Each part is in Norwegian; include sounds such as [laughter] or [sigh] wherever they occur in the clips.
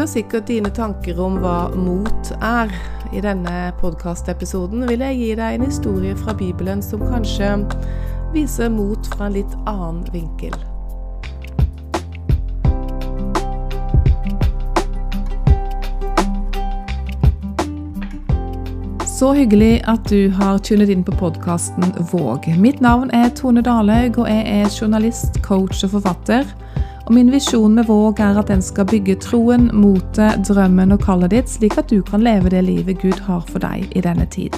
har sikkert dine tanker om hva mot er. I denne podkastepisoden vil jeg gi deg en historie fra Bibelen som kanskje viser mot fra en litt annen vinkel. Så hyggelig at du har tunet inn på podkasten Våg. Mitt navn er Tone Dalhaug, og jeg er journalist, coach og forfatter. Og Min visjon med Våg er at den skal bygge troen, motet, drømmen og kallet ditt, slik at du kan leve det livet Gud har for deg i denne tid.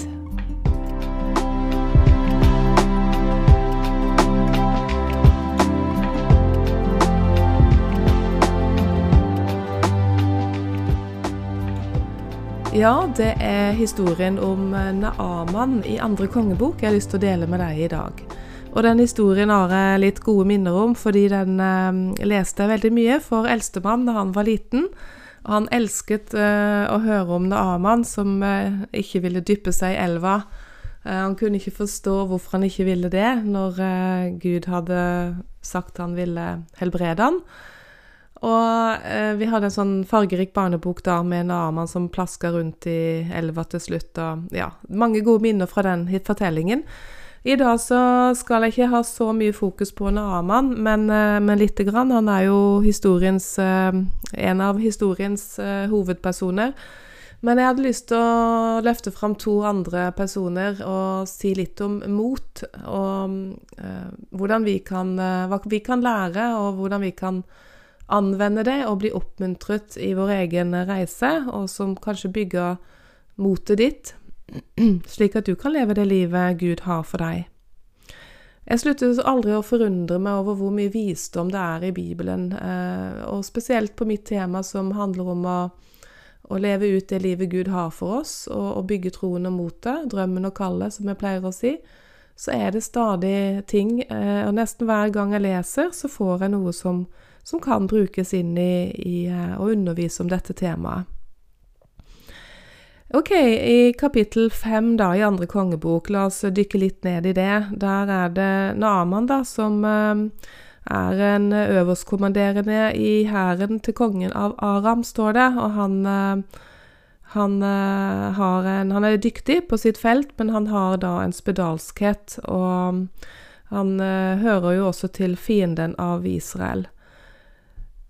Ja, det er historien om Naaman i andre kongebok jeg har lyst til å dele med deg i dag. Og den historien har jeg litt gode minner om, fordi den eh, leste jeg veldig mye for eldstemann da han var liten. Og han elsket eh, å høre om Naaman som eh, ikke ville dyppe seg i elva. Eh, han kunne ikke forstå hvorfor han ikke ville det, når eh, Gud hadde sagt han ville helbrede han. Og eh, vi hadde en sånn fargerik barnebok da med Naaman som plaska rundt i elva til slutt. Og ja, mange gode minner fra den fortellingen. I dag så skal jeg ikke ha så mye fokus på Naaman, men, eh, men lite grann. Han er jo historiens eh, en av historiens eh, hovedpersoner. Men jeg hadde lyst til å løfte fram to andre personer og si litt om mot. Og uh, hvordan vi kan, hva vi kan lære, og hvordan vi kan anvende det og bli oppmuntret i vår egen reise, og som kanskje bygger motet ditt, [clears throat] slik at du kan leve det livet Gud har for deg. Jeg slutter aldri å forundre meg over hvor mye visdom det er i Bibelen, eh, og spesielt på mitt tema som handler om å, å leve ut det livet Gud har for oss, og, og bygge troen og motet, drømmen og kallet, som jeg pleier å si, så er det stadig ting, eh, og nesten hver gang jeg leser, så får jeg noe som som kan brukes inn i, i eh, å undervise om dette temaet. Ok, i kapittel fem da, i andre kongebok, la oss dykke litt ned i det. Der er det Naaman da, som eh, er en øverstkommanderende i hæren til kongen av Aram, står det. Og han, eh, han, en, han, er dyktig på sitt felt, men han har da en spedalskhet. Og han hører jo også til fienden av Israel.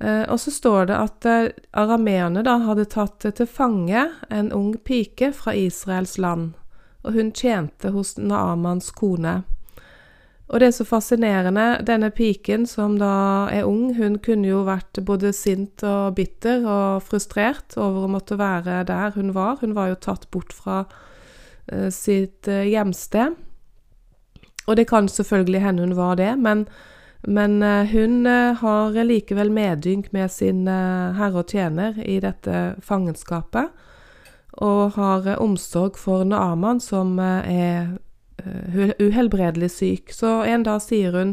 Eh, og så står det at eh, arameerne da hadde tatt til fange en ung pike fra Israels land, og hun tjente hos Naamans kone. Og det er så fascinerende. Denne piken, som da er ung, hun kunne jo vært både sint og bitter og frustrert over å måtte være der hun var. Hun var jo tatt bort fra uh, sitt hjemsted. Og det kan selvfølgelig hende hun var det, men men eh, hun eh, har likevel medynk med sin eh, herre og tjener i dette fangenskapet, og har omsorg for Naaman, som er uhelbredelig syk. Så en dag sier hun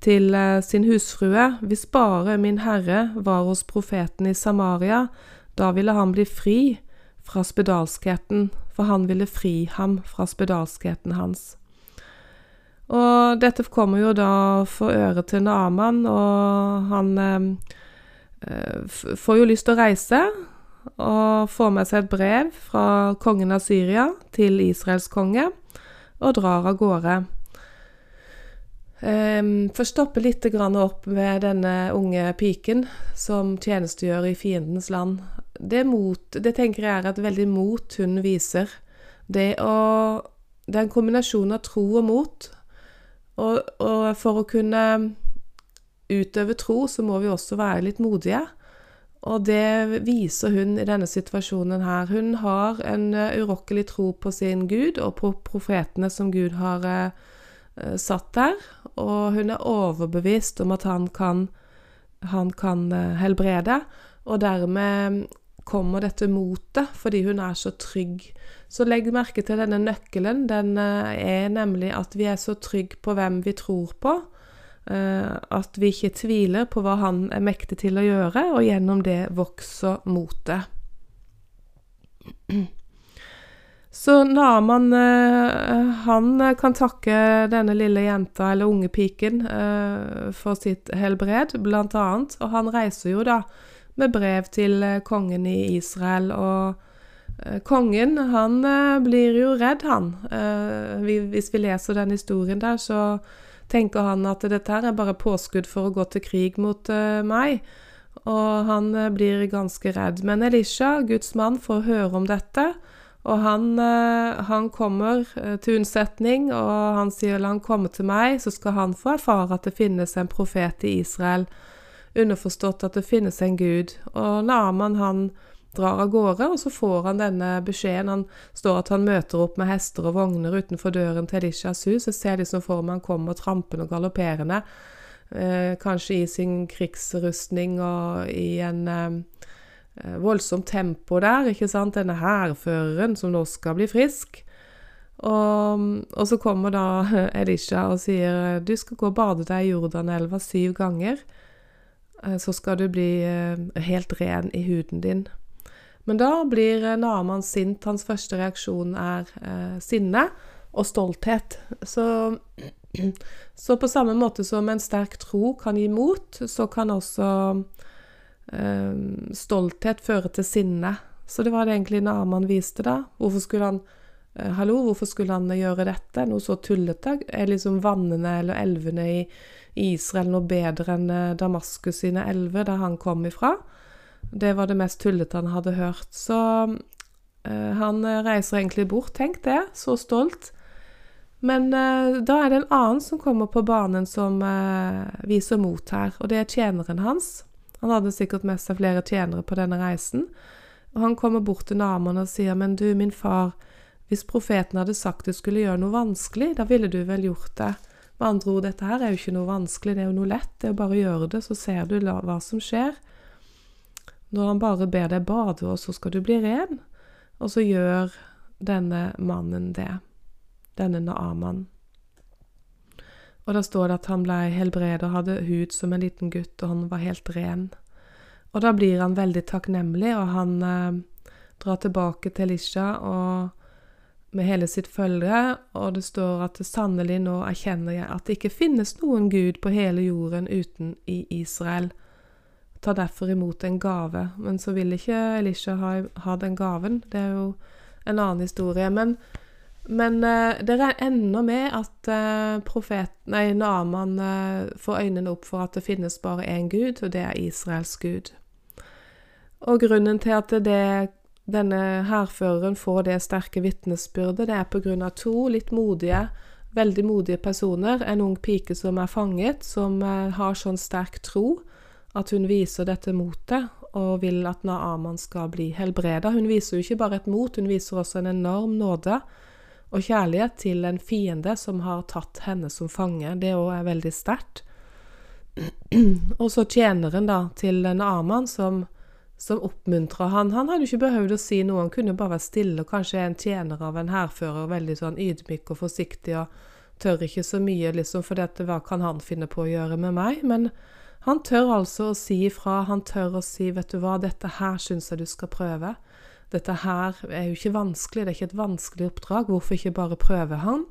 til sin husfrue, hvis bare min herre var hos profeten i Samaria, da ville han bli fri fra spedalskheten, for han ville fri ham fra spedalskheten hans. Og dette kommer jo da for øret til Naman, og han eh, får jo lyst til å reise. Og får med seg et brev fra kongen av Syria til Israels konge, og drar av gårde. Um, Får stoppe litt opp ved denne unge piken som tjenestegjør i fiendens land. Det, mot, det tenker jeg er et veldig mot hun viser. Det, å, det er en kombinasjon av tro og mot. Og, og, for å kunne utøve tro, så må vi også være litt modige. Og det viser hun i denne situasjonen her. Hun har en uh, urokkelig tro på sin Gud og på profetene som Gud har eh, satt der. Og hun er overbevist om at han kan, han kan uh, helbrede. Og dermed kommer dette motet, fordi hun er så trygg. Så legg merke til denne nøkkelen. Den eh, er nemlig at vi er så trygge på hvem vi tror på. Eh, at vi ikke tviler på hva han er mektig til å gjøre, og gjennom det vokser motet. Så Naman eh, han kan takke denne lille jenta, eller unge piken, for sitt helbred, blant annet. Og han reiser jo da med brev til eh, kongen i Israel. Og eh, kongen, han eh, blir jo redd, han. Hvis vi leser den historien der, så tenker han at dette her er bare påskudd for å gå til krig mot meg. Og han blir ganske redd. Men Elisha, Guds mann, får høre om dette. Og han, han, kommer til unnsetning, og han sier la han komme til meg, så skal han få erfare at det finnes en profet i Israel underforstått at det finnes en gud. Og Naman han drar av gårde, og så får han denne beskjeden. Han står at han møter opp med hester og vogner utenfor døren til Elishas hus. Jeg ser liksom for meg han kommer trampende og galopperende, eh, kanskje i sin krigsrustning og i en eh, voldsomt tempo der, ikke sant. Denne hærføreren som nå skal bli frisk. Og, og, så kommer da [laughs] Elisha og sier du skal gå og bade deg i Jordanelva syv ganger. Eh, så skal du bli eh, helt ren i huden din. Men da blir eh, Naman sint. Hans første reaksjon er sinne og stolthet. Så, [clears throat] så, på samme måte som en sterk tro kan gi mot, så kan også eh, stolthet føre til sinne. Så det var det egentlig Naman viste da. Hvorfor skulle han eh, Hallo, hvorfor skulle han gjøre dette? Noe så tullete? Er liksom vannene eller elvene i Israel noe bedre enn eh, Damaskus sine elver, der han kom ifra. Det var det mest tullete han hadde hørt. Så uh, han reiser egentlig bort, tenk det, så stolt. Men uh, da er det en annen som kommer på banen som uh, viser mot her, og det er tjeneren hans. Han hadde sikkert med seg flere tjenere på denne reisen. Og han kommer bort til Naman og sier, men du, min far, hvis profeten hadde sagt du skulle gjøre noe vanskelig, da ville du vel gjort det. Med andre ord, dette her er jo ikke noe vanskelig, det er jo noe lett. Det er jo bare å gjøre det, så ser du hva som skjer. Når han bare ber deg bade, og så skal du bli ren. Og så gjør denne mannen det. Denne Naaman. Og da står det at han ble helbredet og hadde hud som en liten gutt, og han var helt ren. Og da blir han veldig takknemlig, og han eh, drar tilbake til Lisha og med hele sitt følge, og det står at sannelig nå erkjenner jeg at det ikke finnes noen gud på hele jorden uten i Israel. Ta derfor imot en gave. Men så vil ikke Elisha ha, ha den gaven. Det er jo en annen historie. Men, men uh, det ender med at uh, profet, nei, Naman uh, får øynene opp for at det finnes bare én gud, og det er Israels gud. Og grunnen til at det denne hærføreren får det sterke vitnesbyrdet, det er av to litt modige, veldig modige personer. En ung pike som er fanget, som eh, har sånn sterk tro at hun viser dette motet og vil at Naaman skal bli helbreda. Hun viser jo ikke bare et mot, hun viser også en enorm nåde og kjærlighet til en fiende som har tatt henne som fange. Det òg er veldig sterkt. [clears throat] Og så tjeneren da til Naaman, som som oppmuntra han. Han hadde jo ikke behøvd å si noe, han kunne bare være stille og kanskje en tjener av en hærfører, veldig sånn ydmyk og forsiktig og tør ikke så mye, liksom, for dette, hva kan han finne på å gjøre med meg? Men han tør altså å si ifra, han tør å si, vet du hva, dette her syns jeg du skal prøve. Dette her er jo ikke vanskelig, det er ikke et vanskelig oppdrag, hvorfor ikke bare prøve han?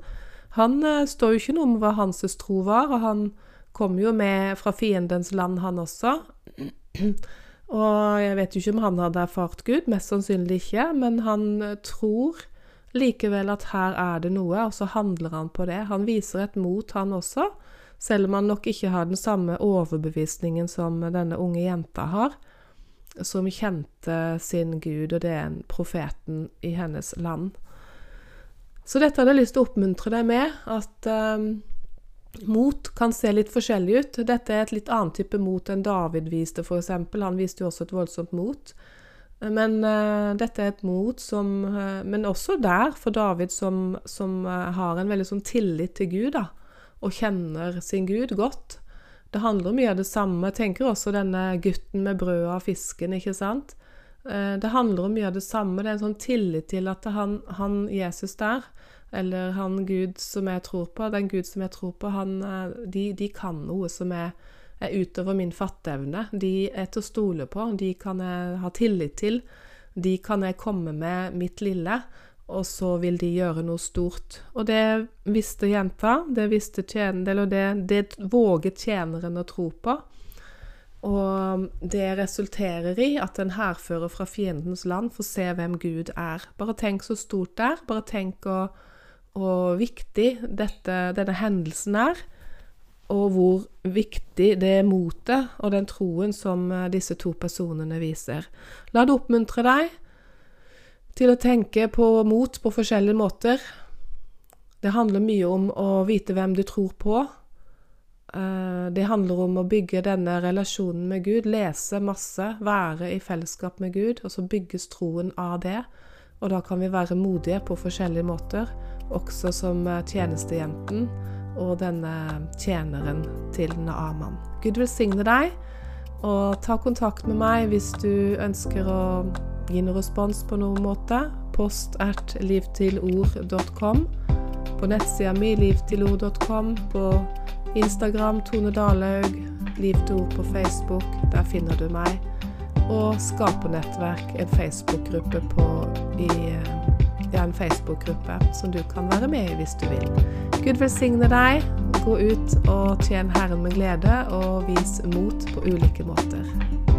Han eh, står jo ikke noe om hva hans tro var, og han kom jo med fra fiendens land, han også. Og jeg vet jo ikke om han hadde erfart Gud, mest sannsynlig ikke, men han tror likevel at her er det noe, og så handler han på det. Han viser et mot, han også, selv om han nok ikke har den samme overbevisningen som denne unge jenta har, som kjente sin Gud, og det er en profeten i hennes land. Så dette hadde jeg lyst til å oppmuntre deg med, at um, Mot kan se litt forskjellig ut. Dette er et litt annet type mot enn David viste, f.eks. Han viste jo også et voldsomt mot. Men uh, dette er et mot som uh, Men også der, for David, som, som uh, har en veldig sånn tillit til Gud, da, og kjenner sin Gud godt. Det handler mye av det samme. Jeg tenker også denne gutten med brødet og fisken, ikke sant. det handler om mye av det samme. Det er en sånn tillit til at han, han Jesus der eller han Gud som jeg tror på, den Gud som jeg tror på, han, eh, de, de kan noe som er, er utover min fatteevne. De er til å stole på, de kan jeg ha tillit til. De kan jeg komme med mitt lille, og så vil de gjøre noe stort. Og det visste jenta, det visste tjeneren, eller det, det våget tjeneren å tro på. Og det resulterer i at en hærfører fra fiendens land får se hvem Gud er. Bare tenk så stort det er. Bare tenk og, og viktig dette, denne hendelsen er. Og hvor viktig det er motet og den troen som eh, disse to personene viser. La det oppmuntre deg til å tenke på mot på forskjellige måter. Det handler mye om å vite hvem du tror på, Eh, det handler om å bygge denne relasjonen med Gud, lese masse, være i fellesskap med Gud, og så bygges troen av det. Og da kan vi være modige på forskjellige måter, også som eh, tjenestejenten og denne tjeneren til Naaman. Gud velsigne deg, og ta kontakt med meg hvis du ønsker å gi noen respons på noen måte. Post at livtilord.com. På nettsida mi livtilord.com. på Instagram Tone Dalhaug, Liv til ord på Facebook, der finner du meg. Og Skapernettverk, en Facebook-gruppe på i, har en Facebook-gruppe som du kan være med i hvis du vil. Gud velsigne deg. Gå ut og tjen Herren med glede, og vis mot på ulike måter.